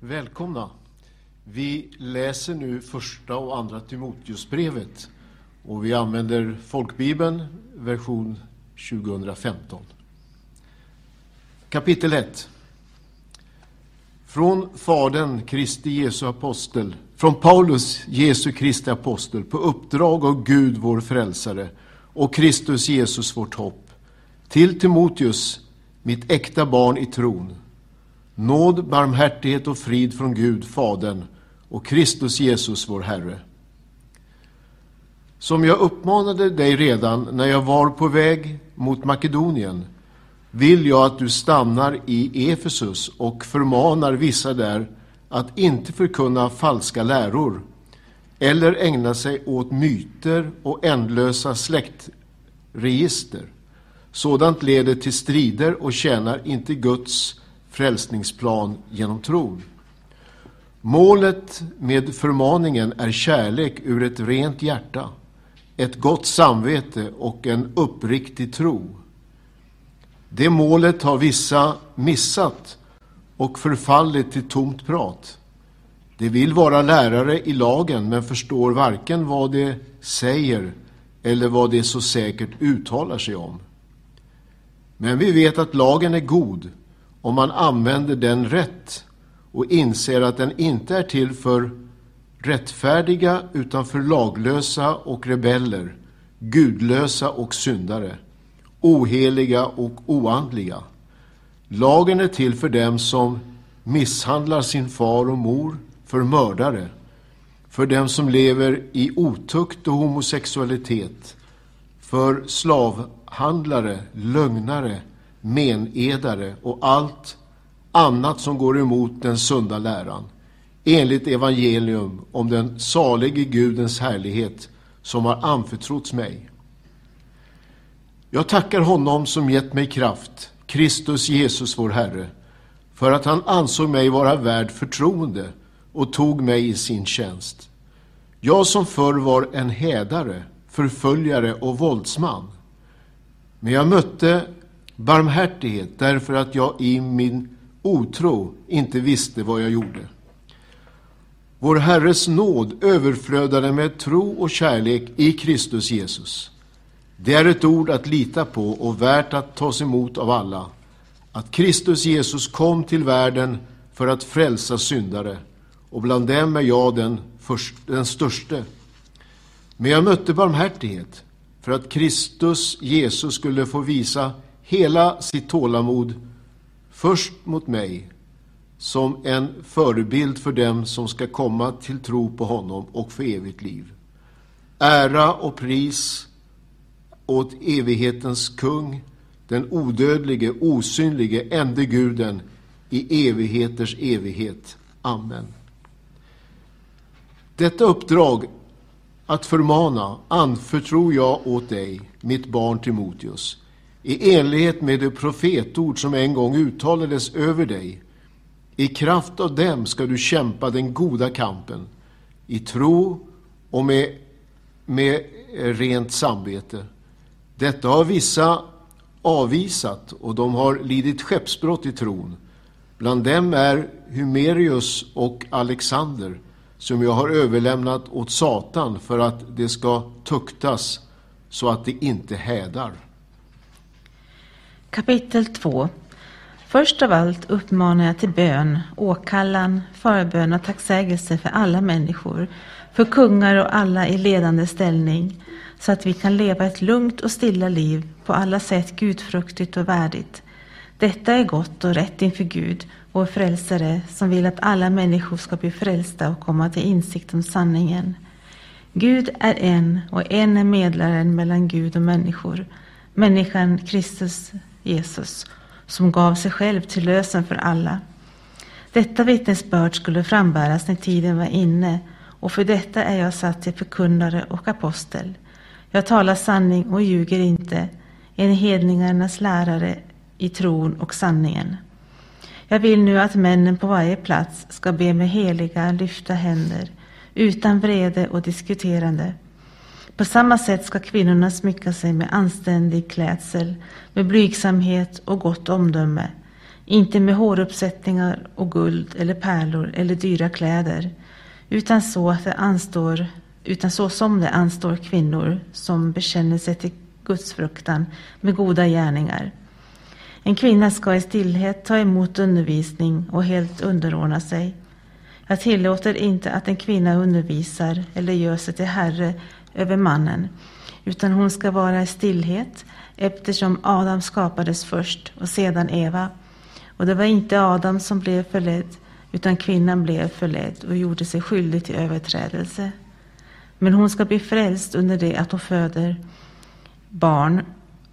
Välkomna! Vi läser nu första och andra Timoteusbrevet och vi använder folkbibeln version 2015. Kapitel 1 Från Fadern Kristi Jesu apostel, från Paulus Jesu Kristi apostel på uppdrag av Gud vår frälsare och Kristus Jesus vårt hopp till Timoteus, mitt äkta barn i tron Nåd, barmhärtighet och frid från Gud, Fadern och Kristus Jesus, vår Herre. Som jag uppmanade dig redan när jag var på väg mot Makedonien vill jag att du stannar i Efesus och förmanar vissa där att inte förkunna falska läror eller ägna sig åt myter och ändlösa släktregister. Sådant leder till strider och tjänar inte Guds frälsningsplan genom tron. Målet med förmaningen är kärlek ur ett rent hjärta, ett gott samvete och en uppriktig tro. Det målet har vissa missat och förfallit till tomt prat. De vill vara lärare i lagen men förstår varken vad de säger eller vad de så säkert uttalar sig om. Men vi vet att lagen är god om man använder den rätt och inser att den inte är till för rättfärdiga utan för laglösa och rebeller, gudlösa och syndare, oheliga och oandliga. Lagen är till för dem som misshandlar sin far och mor, för mördare, för dem som lever i otukt och homosexualitet, för slavhandlare, lögnare, menedare och allt annat som går emot den sunda läran, enligt evangelium om den salige Gudens härlighet som har anförtrotts mig. Jag tackar honom som gett mig kraft, Kristus Jesus vår Herre, för att han ansåg mig vara värd förtroende och tog mig i sin tjänst. Jag som förr var en hädare, förföljare och våldsman. Men jag mötte Barmhärtighet därför att jag i min otro inte visste vad jag gjorde. Vår Herres nåd överflödade med tro och kärlek i Kristus Jesus. Det är ett ord att lita på och värt att tas emot av alla. Att Kristus Jesus kom till världen för att frälsa syndare och bland dem är jag den, först, den störste. Men jag mötte barmhärtighet för att Kristus Jesus skulle få visa hela sitt tålamod först mot mig som en förebild för dem som ska komma till tro på honom och för evigt liv. Ära och pris åt evighetens kung, den odödlige, osynlige, ende guden i evigheters evighet. Amen. Detta uppdrag att förmana anförtror jag åt dig, mitt barn Timoteus, i enlighet med det profetord som en gång uttalades över dig. I kraft av dem ska du kämpa den goda kampen i tro och med, med rent samvete. Detta har vissa avvisat och de har lidit skeppsbrott i tron. Bland dem är Humerius och Alexander som jag har överlämnat åt Satan för att det ska tuktas så att det inte hädar. Kapitel 2 Först av allt uppmanar jag till bön, åkallan, förbön och tacksägelse för alla människor, för kungar och alla i ledande ställning, så att vi kan leva ett lugnt och stilla liv, på alla sätt gudfruktigt och värdigt. Detta är gott och rätt inför Gud, vår frälsare, som vill att alla människor ska bli frälsta och komma till insikt om sanningen. Gud är en och en är medlaren mellan Gud och människor, människan Kristus Jesus, som gav sig själv till lösen för alla. Detta vittnesbörd skulle frambäras när tiden var inne, och för detta är jag satt till förkunnare och apostel. Jag talar sanning och ljuger inte, en hedningarnas lärare i tron och sanningen. Jag vill nu att männen på varje plats ska be med heliga lyfta händer, utan vrede och diskuterande. På samma sätt ska kvinnorna smycka sig med anständig klädsel, med blygsamhet och gott omdöme. inte med håruppsättningar och guld eller pärlor eller dyra kläder, utan så att det anstår utan så som det anstår kvinnor som bekänner sig till gudsfruktan med goda gärningar. En kvinna ska i stillhet ta emot undervisning och helt underordna sig. Jag tillåter inte att en kvinna undervisar eller gör sig till herre över mannen, utan hon ska vara i stillhet eftersom Adam skapades först och sedan Eva. Och det var inte Adam som blev förledd, utan kvinnan blev förledd och gjorde sig skyldig till överträdelse. Men hon ska bli frälst under det att hon föder barn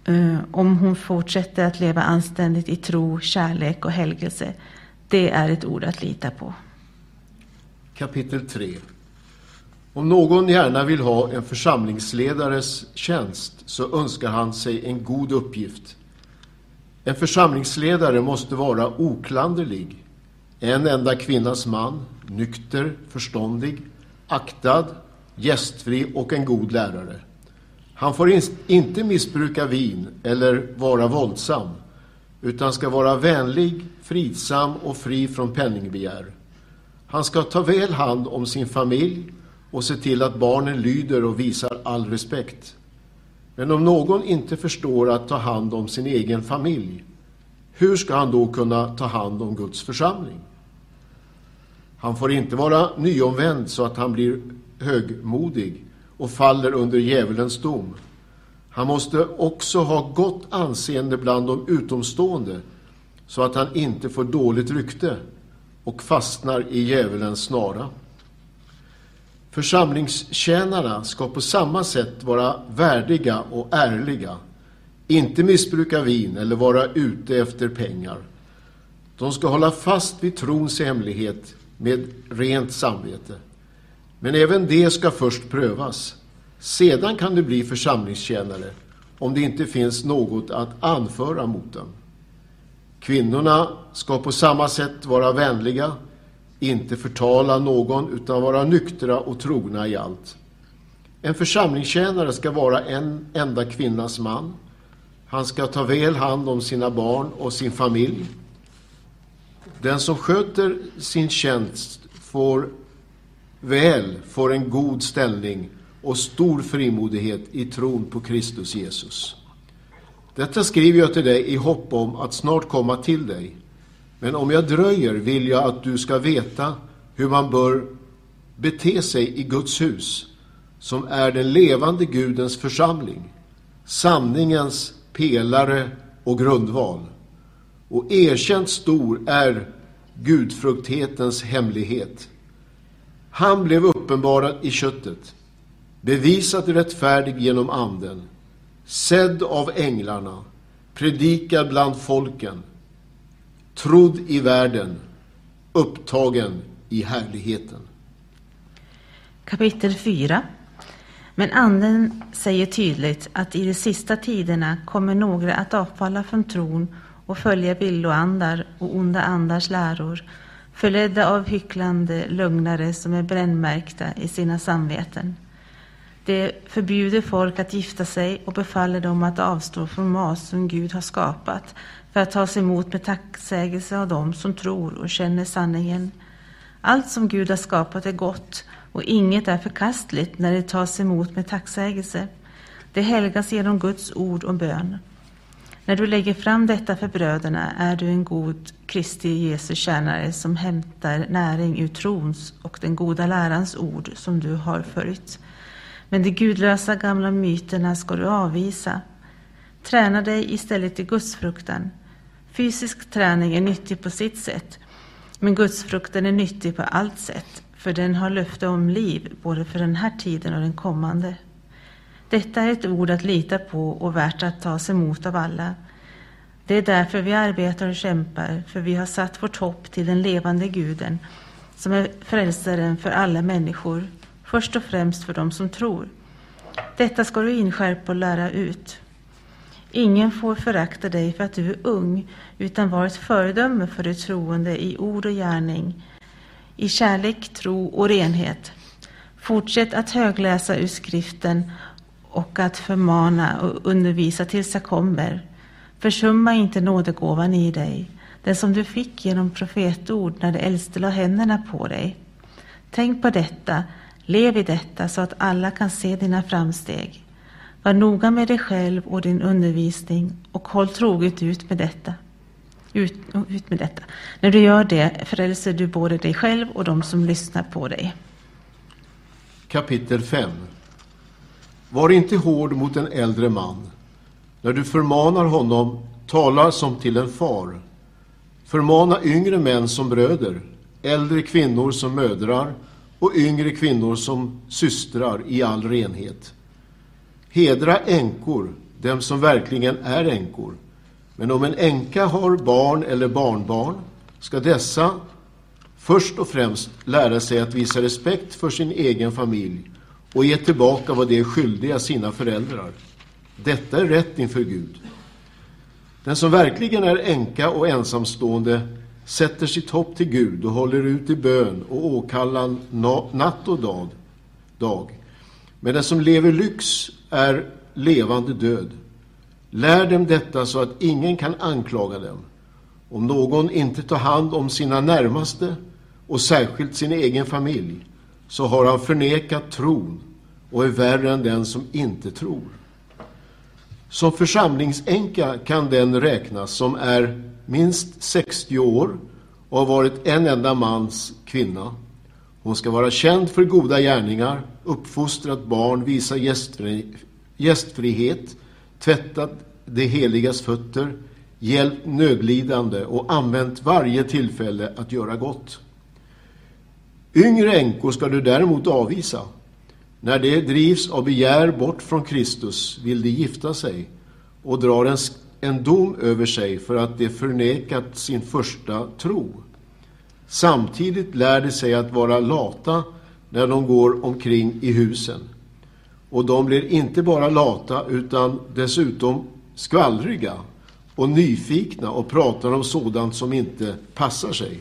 eh, om hon fortsätter att leva anständigt i tro, kärlek och helgelse. Det är ett ord att lita på. Kapitel 3 om någon gärna vill ha en församlingsledares tjänst så önskar han sig en god uppgift. En församlingsledare måste vara oklanderlig, en enda kvinnas man, nykter, förståndig, aktad, gästfri och en god lärare. Han får inte missbruka vin eller vara våldsam, utan ska vara vänlig, fridsam och fri från penningbegär. Han ska ta väl hand om sin familj och se till att barnen lyder och visar all respekt. Men om någon inte förstår att ta hand om sin egen familj, hur ska han då kunna ta hand om Guds församling? Han får inte vara nyomvänd så att han blir högmodig och faller under djävulens dom. Han måste också ha gott anseende bland de utomstående så att han inte får dåligt rykte och fastnar i djävulens snara. Församlingstjänarna ska på samma sätt vara värdiga och ärliga, inte missbruka vin eller vara ute efter pengar. De ska hålla fast vid trons hemlighet med rent samvete. Men även det ska först prövas. Sedan kan du bli församlingstjänare om det inte finns något att anföra mot dem. Kvinnorna ska på samma sätt vara vänliga, inte förtala någon utan vara nyktra och trogna i allt. En församlingstjänare ska vara en enda kvinnas man. Han ska ta väl hand om sina barn och sin familj. Den som sköter sin tjänst får väl får en god ställning och stor frimodighet i tron på Kristus Jesus. Detta skriver jag till dig i hopp om att snart komma till dig. Men om jag dröjer vill jag att du ska veta hur man bör bete sig i Guds hus, som är den levande Gudens församling, sanningens pelare och grundval. Och erkänt stor är gudfrukthetens hemlighet. Han blev uppenbarad i köttet, bevisat rättfärdig genom anden, sedd av änglarna, predikad bland folken, trodd i världen, upptagen i härligheten. Kapitel 4 Men Anden säger tydligt att i de sista tiderna kommer några att avfalla från tron och följa villoandar och onda andars läror förledda av hycklande lögnare som är brännmärkta i sina samveten. Det förbjuder folk att gifta sig och befaller dem att avstå från mat som Gud har skapat för att tas emot med tacksägelse av dem som tror och känner sanningen. Allt som Gud har skapat är gott och inget är förkastligt när det tas emot med tacksägelse. Det helgas genom Guds ord och bön. När du lägger fram detta för bröderna är du en god Kristi Jesu tjänare som hämtar näring ur trons och den goda lärans ord som du har följt. Men de gudlösa gamla myterna ska du avvisa. Träna dig istället i gudsfruktan. Fysisk träning är nyttig på sitt sätt, men gudsfruktan är nyttig på allt sätt, för den har löfte om liv både för den här tiden och den kommande. Detta är ett ord att lita på och värt att tas emot av alla. Det är därför vi arbetar och kämpar, för vi har satt vårt hopp till den levande guden, som är frälsaren för alla människor, först och främst för dem som tror. Detta ska du inskärpa och lära ut. Ingen får förakta dig för att du är ung, utan var ett föredöme för de troende i ord och gärning, i kärlek, tro och renhet. Fortsätt att högläsa ur skriften och att förmana och undervisa tills jag kommer. Försumma inte nådegåvan i dig. den som du fick genom profetord när de äldste la händerna på dig. Tänk på detta, lev i detta så att alla kan se dina framsteg. Var noga med dig själv och din undervisning och håll troget ut med detta. Ut, ut med detta. När du gör det frälser du både dig själv och de som lyssnar på dig. Kapitel 5 Var inte hård mot en äldre man. När du förmanar honom, tala som till en far. Förmana yngre män som bröder, äldre kvinnor som mödrar och yngre kvinnor som systrar i all renhet. Hedra änkor, dem som verkligen är änkor. Men om en änka har barn eller barnbarn ska dessa först och främst lära sig att visa respekt för sin egen familj och ge tillbaka vad de är skyldiga sina föräldrar. Detta är rätt inför Gud. Den som verkligen är änka och ensamstående sätter sitt hopp till Gud och håller ut i bön och åkallan natt och dag. dag. Men den som lever lyx är levande död. Lär dem detta så att ingen kan anklaga dem. Om någon inte tar hand om sina närmaste och särskilt sin egen familj så har han förnekat tron och är värre än den som inte tror. Som församlingsänka kan den räknas som är minst 60 år och har varit en enda mans kvinna. Hon ska vara känd för goda gärningar, uppfostrat barn, visa gästfri, gästfrihet, tvättat det heligas fötter, hjälpt nödlidande och använt varje tillfälle att göra gott. Yngre änkor ska du däremot avvisa. När de drivs av begär bort från Kristus vill de gifta sig och drar en, en dom över sig för att de förnekat sin första tro. Samtidigt lär de sig att vara lata när de går omkring i husen. Och de blir inte bara lata utan dessutom skvallriga och nyfikna och pratar om sådant som inte passar sig.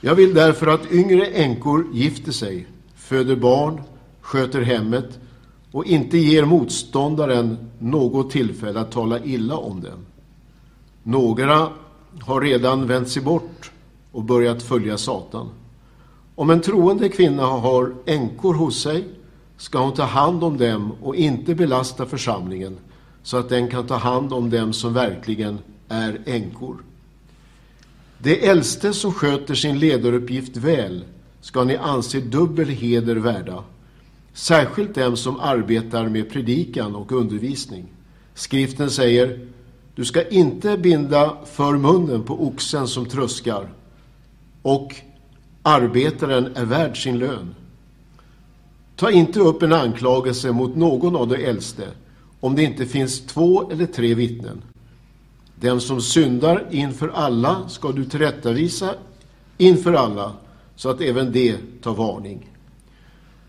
Jag vill därför att yngre änkor gifter sig, föder barn, sköter hemmet och inte ger motståndaren något tillfälle att tala illa om dem. Några har redan vänt sig bort och börjat följa Satan. Om en troende kvinna har änkor hos sig ska hon ta hand om dem och inte belasta församlingen så att den kan ta hand om dem som verkligen är änkor. De äldste som sköter sin ledaruppgift väl ska ni anse dubbel heder värda, särskilt dem som arbetar med predikan och undervisning. Skriften säger, du ska inte binda för munnen på oxen som tröskar, och arbetaren är värd sin lön. Ta inte upp en anklagelse mot någon av de äldste, om det inte finns två eller tre vittnen. Den som syndar inför alla ska du tillrättavisa inför alla, så att även de tar varning.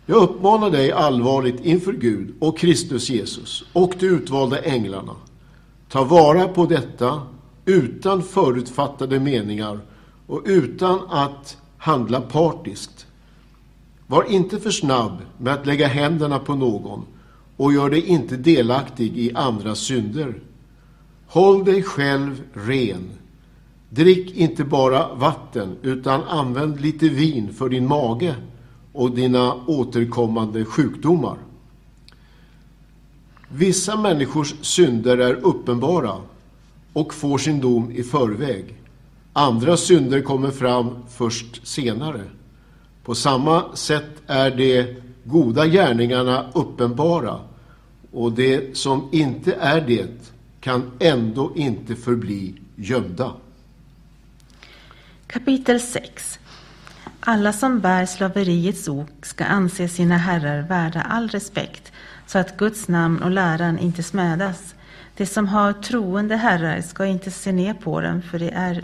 Jag uppmanar dig allvarligt inför Gud och Kristus Jesus och de utvalda änglarna. Ta vara på detta utan förutfattade meningar och utan att handla partiskt. Var inte för snabb med att lägga händerna på någon och gör dig inte delaktig i andras synder. Håll dig själv ren. Drick inte bara vatten, utan använd lite vin för din mage och dina återkommande sjukdomar. Vissa människors synder är uppenbara och får sin dom i förväg. Andra synder kommer fram först senare. På samma sätt är de goda gärningarna uppenbara och det som inte är det kan ändå inte förbli gömda. Kapitel 6 alla som bär slaveriets ok ska anse sina herrar värda all respekt så att Guds namn och läran inte smädas. De som har troende herrar ska inte se ner på dem för det är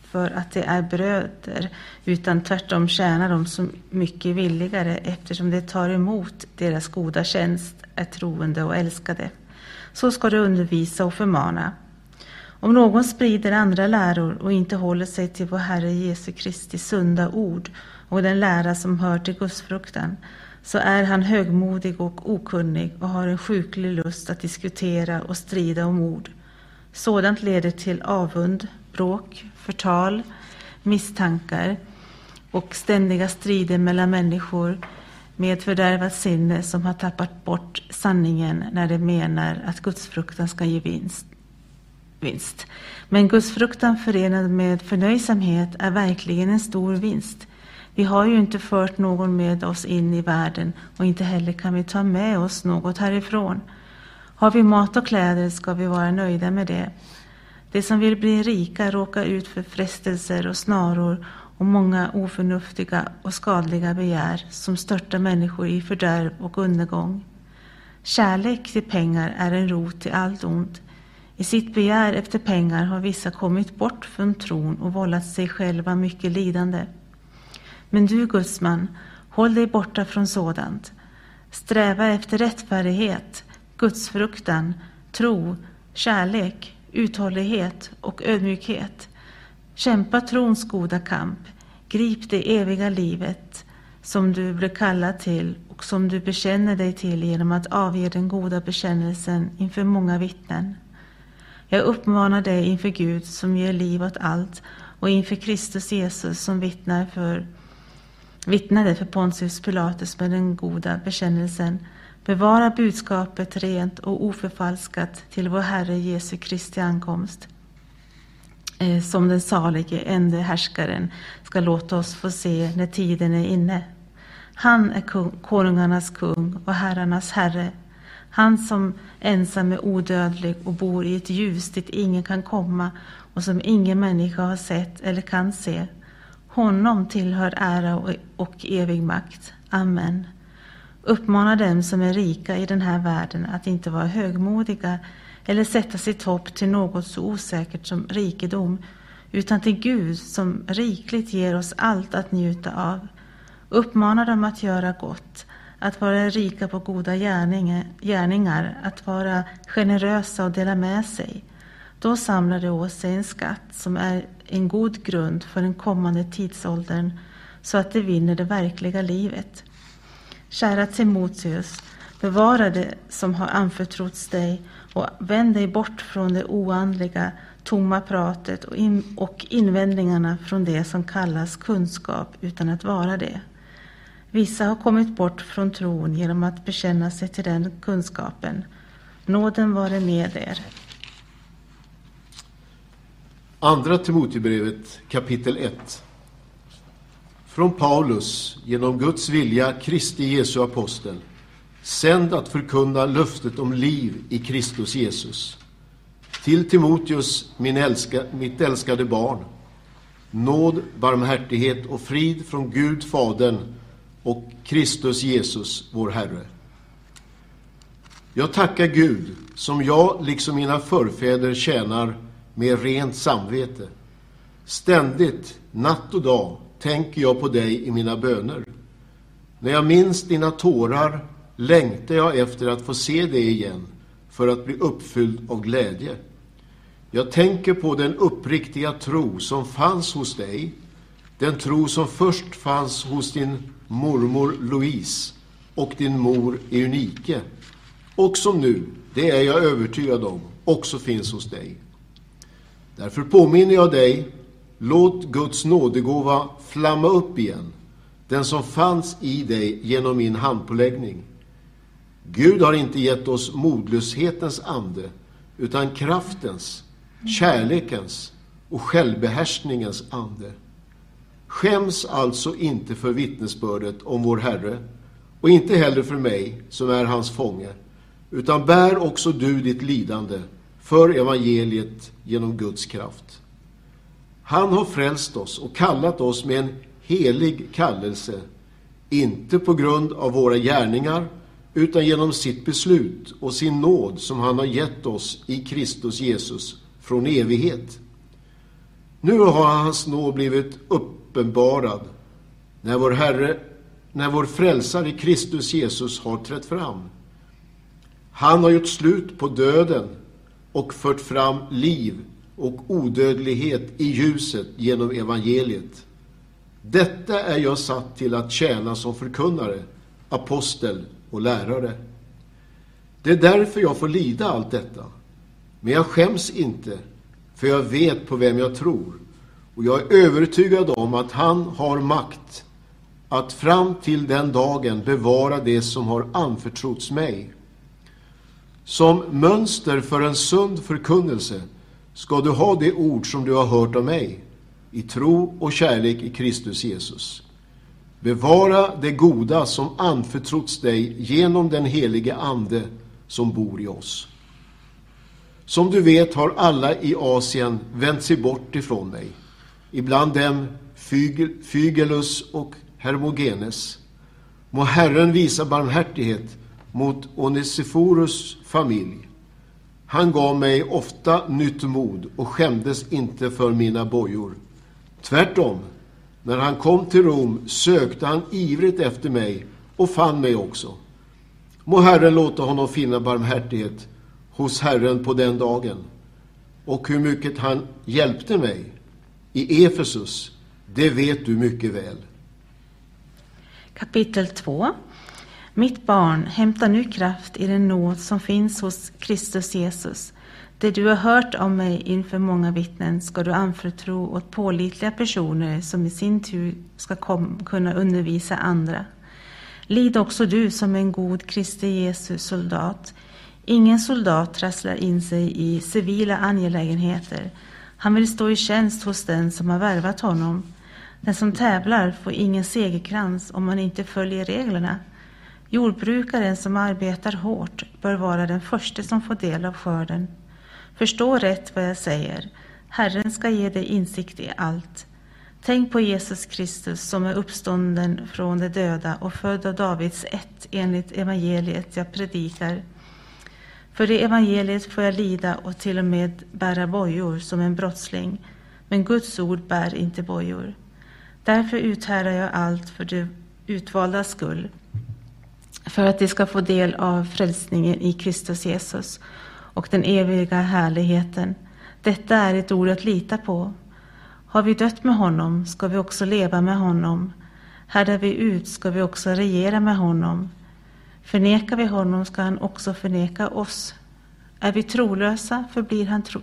för att de är bröder, utan tvärtom tjänar de så mycket villigare eftersom de tar emot deras goda tjänst, är troende och älskade. Så ska du undervisa och förmana. Om någon sprider andra läror och inte håller sig till vår Herre Jesu Kristi sunda ord och den lära som hör till gudsfruktan, så är han högmodig och okunnig och har en sjuklig lust att diskutera och strida om ord. Sådant leder till avund, bråk, förtal, misstankar och ständiga strider mellan människor med fördärvat sinne som har tappat bort sanningen när de menar att gudsfruktan ska ge vinst vinst. Men gudsfruktan förenad med förnöjsamhet är verkligen en stor vinst. Vi har ju inte fört någon med oss in i världen och inte heller kan vi ta med oss något härifrån. Har vi mat och kläder ska vi vara nöjda med det. De som vill bli rika råkar ut för frestelser och snaror och många oförnuftiga och skadliga begär som störtar människor i fördärv och undergång. Kärlek till pengar är en rot till allt ont. I sitt begär efter pengar har vissa kommit bort från tron och vållat sig själva mycket lidande. Men du, gudsman, håll dig borta från sådant. Sträva efter rättfärdighet, gudsfruktan, tro, kärlek, uthållighet och ödmjukhet. Kämpa trons goda kamp. Grip det eviga livet som du blev kallad till och som du bekänner dig till genom att avge den goda bekännelsen inför många vittnen. Jag uppmanar dig inför Gud som ger liv åt allt och inför Kristus Jesus som vittnar för, vittnade för Pontius Pilatus med den goda bekännelsen. Bevara budskapet rent och oförfalskat till vår Herre Jesu Kristi ankomst eh, som den salige ende härskaren ska låta oss få se när tiden är inne. Han är kung, konungarnas kung och herrarnas herre. Han som ensam är odödlig och bor i ett ljus dit ingen kan komma och som ingen människa har sett eller kan se. Honom tillhör ära och, evig makt. Amen. Uppmana dem som är rika i den här världen att inte vara högmodiga eller sätta sitt hopp till något så osäkert som rikedom, utan till Gud som rikligt ger oss allt att njuta av. Uppmana dem att göra gott, att vara rika på goda gärningar, att vara generösa och dela med sig. Då samlar de åt sig en skatt som är en god grund för den kommande tidsåldern, så att de vinner det verkliga livet. Kära Timoteus, bevara det som har anförtrotts dig och vänd dig bort från det oandliga, tomma pratet och, in, och invändningarna från det som kallas kunskap utan att vara det. Vissa har kommit bort från tron genom att bekänna sig till den kunskapen. Nåden vare med er. Andra Timoteusbrevet kapitel 1 Från Paulus, genom Guds vilja, Kristi Jesu apostel sänd att förkunna löftet om liv i Kristus Jesus. Till Timoteus, min älska, mitt älskade barn, nåd, barmhärtighet och frid från Gud Fadern och Kristus Jesus, vår Herre. Jag tackar Gud, som jag, liksom mina förfäder, tjänar med rent samvete. Ständigt, natt och dag, tänker jag på dig i mina böner. När jag minns dina tårar längtar jag efter att få se dig igen för att bli uppfylld av glädje. Jag tänker på den uppriktiga tro som fanns hos dig, den tro som först fanns hos din mormor Louise och din mor Eunike, och som nu, det är jag övertygad om, också finns hos dig. Därför påminner jag dig, låt Guds nådegåva flamma upp igen, den som fanns i dig genom min handpåläggning. Gud har inte gett oss modlöshetens ande, utan kraftens, kärlekens och självbehärskningens ande. Skäms alltså inte för vittnesbördet om vår Herre och inte heller för mig som är hans fånge, utan bär också du ditt lidande för evangeliet genom Guds kraft. Han har frälst oss och kallat oss med en helig kallelse, inte på grund av våra gärningar, utan genom sitt beslut och sin nåd som han har gett oss i Kristus Jesus från evighet. Nu har hans nåd blivit uppenbarad när vår Herre, när vår frälsare Kristus Jesus har trätt fram. Han har gjort slut på döden och fört fram liv och odödlighet i ljuset genom evangeliet. Detta är jag satt till att tjäna som förkunnare, apostel och lärare. Det är därför jag får lida allt detta. Men jag skäms inte, för jag vet på vem jag tror. Och jag är övertygad om att han har makt att fram till den dagen bevara det som har anförtrotts mig. Som mönster för en sund förkunnelse ska du ha det ord som du har hört av mig i tro och kärlek i Kristus Jesus. Bevara det goda som anförtrotts dig genom den helige Ande som bor i oss. Som du vet har alla i Asien vänt sig bort ifrån mig. Ibland dem Fygelus och Hermogenes. Må Herren visa barmhärtighet mot Onesiforus familj. Han gav mig ofta nytt mod och skämdes inte för mina bojor. Tvärtom, när han kom till Rom sökte han ivrigt efter mig och fann mig också. Må Herren låta honom finna barmhärtighet hos Herren på den dagen. Och hur mycket han hjälpte mig i Efesus, det vet du mycket väl. Kapitel 2 Mitt barn, hämta nu kraft i den nåd som finns hos Kristus Jesus. Det du har hört om mig inför många vittnen ska du anförtro åt pålitliga personer som i sin tur ska kunna undervisa andra. Lid också du som en god Kristi Jesus soldat. Ingen soldat trasslar in sig i civila angelägenheter. Han vill stå i tjänst hos den som har värvat honom. Den som tävlar får ingen segerkrans om man inte följer reglerna. Jordbrukaren som arbetar hårt bör vara den första som får del av skörden. Förstå rätt vad jag säger. Herren ska ge dig insikt i allt. Tänk på Jesus Kristus som är uppstånden från de döda och född av Davids ett enligt evangeliet jag predikar. För det evangeliet får jag lida och till och med bära bojor som en brottsling, men Guds ord bär inte bojor. Därför uthärdar jag allt för de utvaldas skull, för att de ska få del av frälsningen i Kristus Jesus och den eviga härligheten. Detta är ett ord att lita på. Har vi dött med honom ska vi också leva med honom. Härdar vi ut ska vi också regera med honom. Förnekar vi honom ska han också förneka oss. Är vi trolösa förblir han, tro,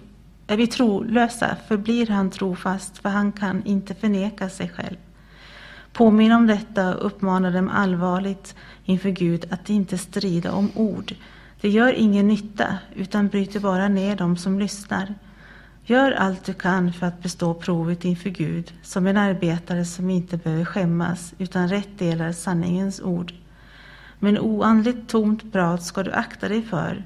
är vi trolösa förblir han trofast, för han kan inte förneka sig själv. Påminn om detta och uppmana dem allvarligt inför Gud att inte strida om ord. Det gör ingen nytta, utan bryter bara ner dem som lyssnar. Gör allt du kan för att bestå provet inför Gud, som en arbetare som inte behöver skämmas, utan rätt delar sanningens ord. Men oandligt tomt prat ska du akta dig för.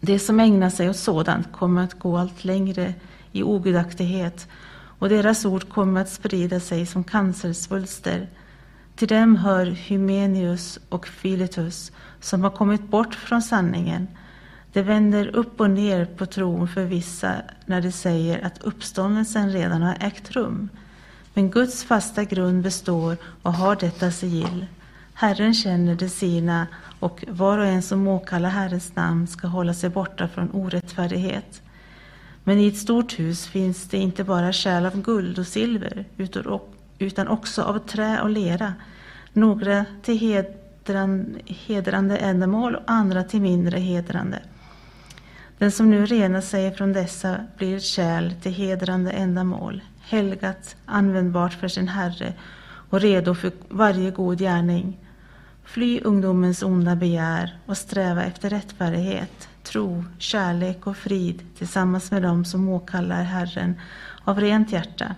Det som ägnar sig åt sådant kommer att gå allt längre i ogudaktighet och deras ord kommer att sprida sig som cancersvulster. Till dem hör Hymenius och Filetus som har kommit bort från sanningen. De vänder upp och ner på tron för vissa när de säger att uppståndelsen redan har ägt rum. Men Guds fasta grund består och har detta sigill. Herren känner de sina och var och en som åkallar Herrens namn ska hålla sig borta från orättfärdighet. Men i ett stort hus finns det inte bara kärl av guld och silver utan också av trä och lera, några till hedrande ändamål och andra till mindre hedrande. Den som nu renar sig från dessa blir ett kärl till hedrande ändamål, helgat, användbart för sin Herre och redo för varje god gärning. Fly ungdomens onda begär och sträva efter rättfärdighet, tro, kärlek och frid tillsammans med dem som åkallar Herren av rent hjärta.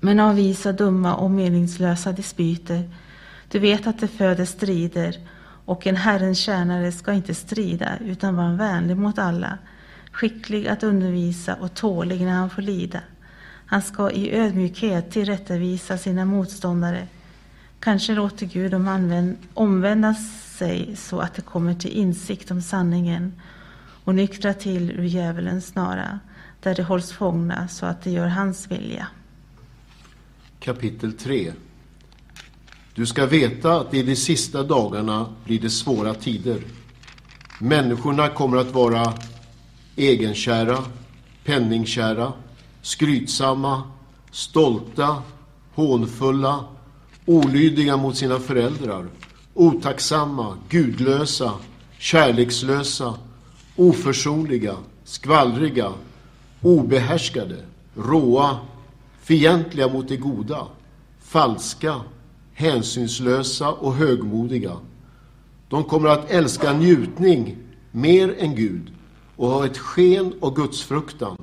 Men avvisa dumma och meningslösa dispyter. Du vet att det föder strider och en Herrens tjänare ska inte strida utan vara vänlig mot alla, skicklig att undervisa och tålig när han får lida. Han ska i ödmjukhet tillrättavisa sina motståndare Kanske låter Gud dem omvända sig så att de kommer till insikt om sanningen och nyktra till ur djävulens snara, där de hålls fångna så att de gör hans vilja. Kapitel 3 Du ska veta att i de sista dagarna blir det svåra tider. Människorna kommer att vara egenkära, penningkära, skrytsamma, stolta, hånfulla, olydiga mot sina föräldrar, otacksamma, gudlösa, kärlekslösa, oförsonliga, skvallriga, obehärskade, råa, fientliga mot det goda, falska, hänsynslösa och högmodiga. De kommer att älska njutning mer än Gud och ha ett sken och gudsfruktan,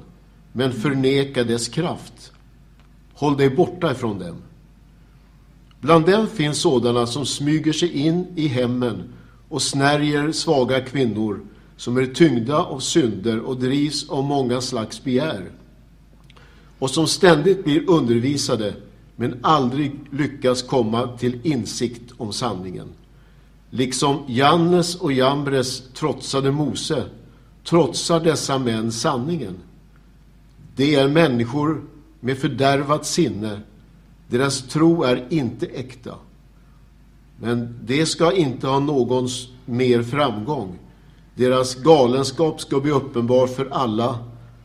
men förneka dess kraft. Håll dig borta ifrån dem. Bland dem finns sådana som smyger sig in i hemmen och snärjer svaga kvinnor som är tyngda av synder och drivs av många slags begär och som ständigt blir undervisade men aldrig lyckas komma till insikt om sanningen. Liksom Jannes och Jambres trotsade Mose trotsar dessa män sanningen. Det är människor med fördärvat sinne. Deras tro är inte äkta. Men det ska inte ha någons mer framgång. Deras galenskap ska bli uppenbar för alla,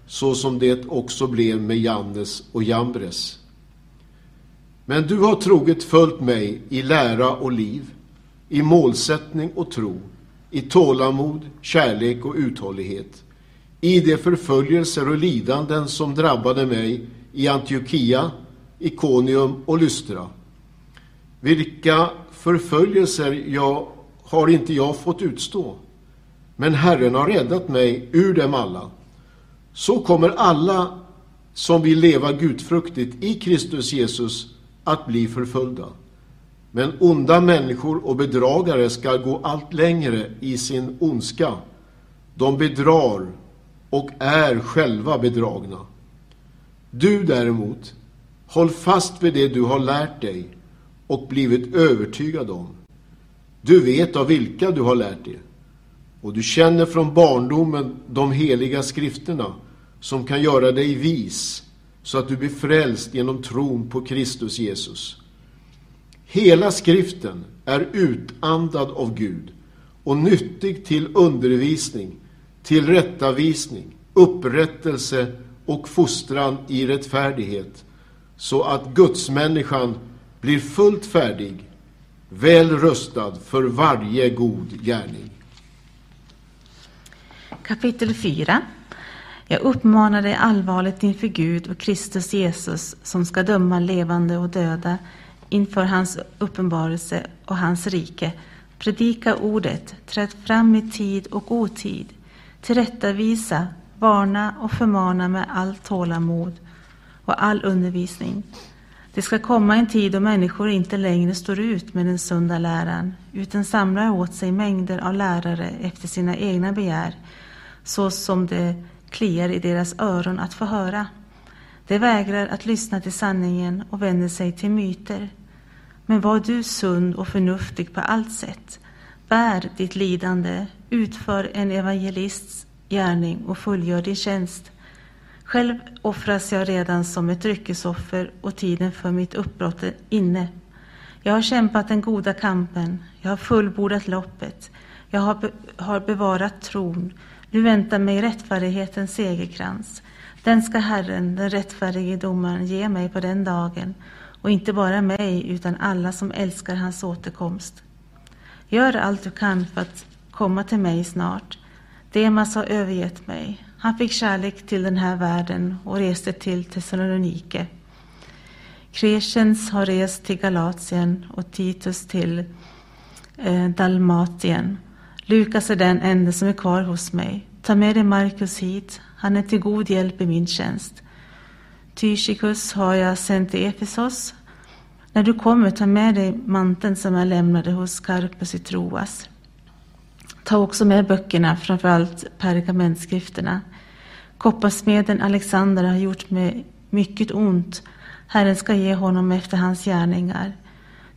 så som det också blev med Jannes och Jambres. Men du har troget följt mig i lära och liv, i målsättning och tro, i tålamod, kärlek och uthållighet, i de förföljelser och lidanden som drabbade mig i Antiochia, Ikonium och Lystra. Vilka förföljelser jag, har inte jag fått utstå, men Herren har räddat mig ur dem alla. Så kommer alla som vill leva gudfruktigt i Kristus Jesus att bli förföljda. Men onda människor och bedragare ska gå allt längre i sin ondska. De bedrar och är själva bedragna. Du däremot, håll fast vid det du har lärt dig och blivit övertygad om. Du vet av vilka du har lärt dig. Och du känner från barndomen de heliga skrifterna som kan göra dig vis så att du blir frälst genom tron på Kristus Jesus. Hela skriften är utandad av Gud och nyttig till undervisning, tillrättavisning, upprättelse och fostran i rättfärdighet så att gudsmänniskan blir fullt färdig, väl rustad för varje god gärning. Kapitel 4 Jag uppmanar dig allvarligt inför Gud och Kristus Jesus som ska döma levande och döda inför hans uppenbarelse och hans rike. Predika ordet, träd fram i tid och otid, tillrättavisa, varna och förmana med allt tålamod och all undervisning. Det ska komma en tid då människor inte längre står ut med den sunda läran, utan samlar åt sig mängder av lärare efter sina egna begär, så som det kliar i deras öron att få höra. De vägrar att lyssna till sanningen och vänder sig till myter. Men var du sund och förnuftig på allt sätt. Bär ditt lidande, utför en evangelists gärning och fullgör din tjänst. Själv offras jag redan som ett dryckesoffer och tiden för mitt uppbrott är inne. Jag har kämpat den goda kampen, jag har fullbordat loppet, jag har, be har bevarat tron. Nu väntar mig rättfärdighetens segerkrans. Den ska Herren, den rättfärdige domaren, ge mig på den dagen och inte bara mig utan alla som älskar hans återkomst. Gör allt du kan för att komma till mig snart. Demas har övergett mig. Han fick kärlek till den här världen och reste till Thessalonike. Kresens har rest till Galatien och Titus till eh, Dalmatien. Lukas är den enda som är kvar hos mig. Ta med dig Markus hit. Han är till god hjälp i min tjänst. Tychikus har jag sänt till Efesos. När du kommer, ta med dig manteln som jag lämnade hos Karpus i Troas. Ta också med böckerna, framförallt pergamentskrifterna. Kopparsmeden Alexander har gjort mig mycket ont. Herren ska ge honom efter hans gärningar.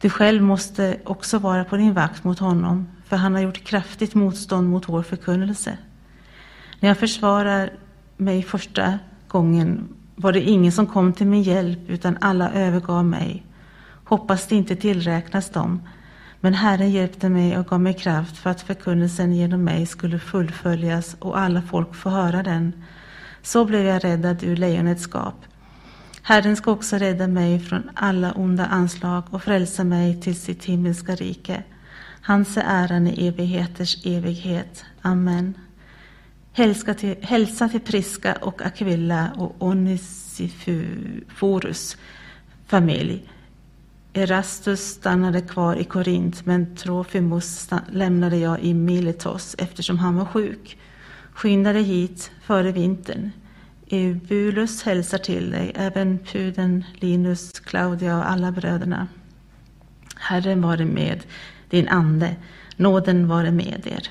Du själv måste också vara på din vakt mot honom, för han har gjort kraftigt motstånd mot vår förkunnelse. När jag försvarar mig första gången var det ingen som kom till min hjälp, utan alla övergav mig. Hoppas det inte tillräknas dem. Men Herren hjälpte mig och gav mig kraft för att förkunnelsen genom mig skulle fullföljas och alla folk få höra den. Så blev jag räddad ur lejonets skap. Herren ska också rädda mig från alla onda anslag och frälsa mig till sitt himmelska rike. Hans är äran i evigheters evighet. Amen. Hälsa till, hälsa till Priska och Aquilla och Onesiforus familj. Erastus stannade kvar i Korint men Trofimus lämnade jag i Miletos eftersom han var sjuk. Skynda dig hit före vintern. Eubulus hälsar till dig, även Puden, Linus, Claudia och alla bröderna. Herren vare med din ande, nåden vare med er.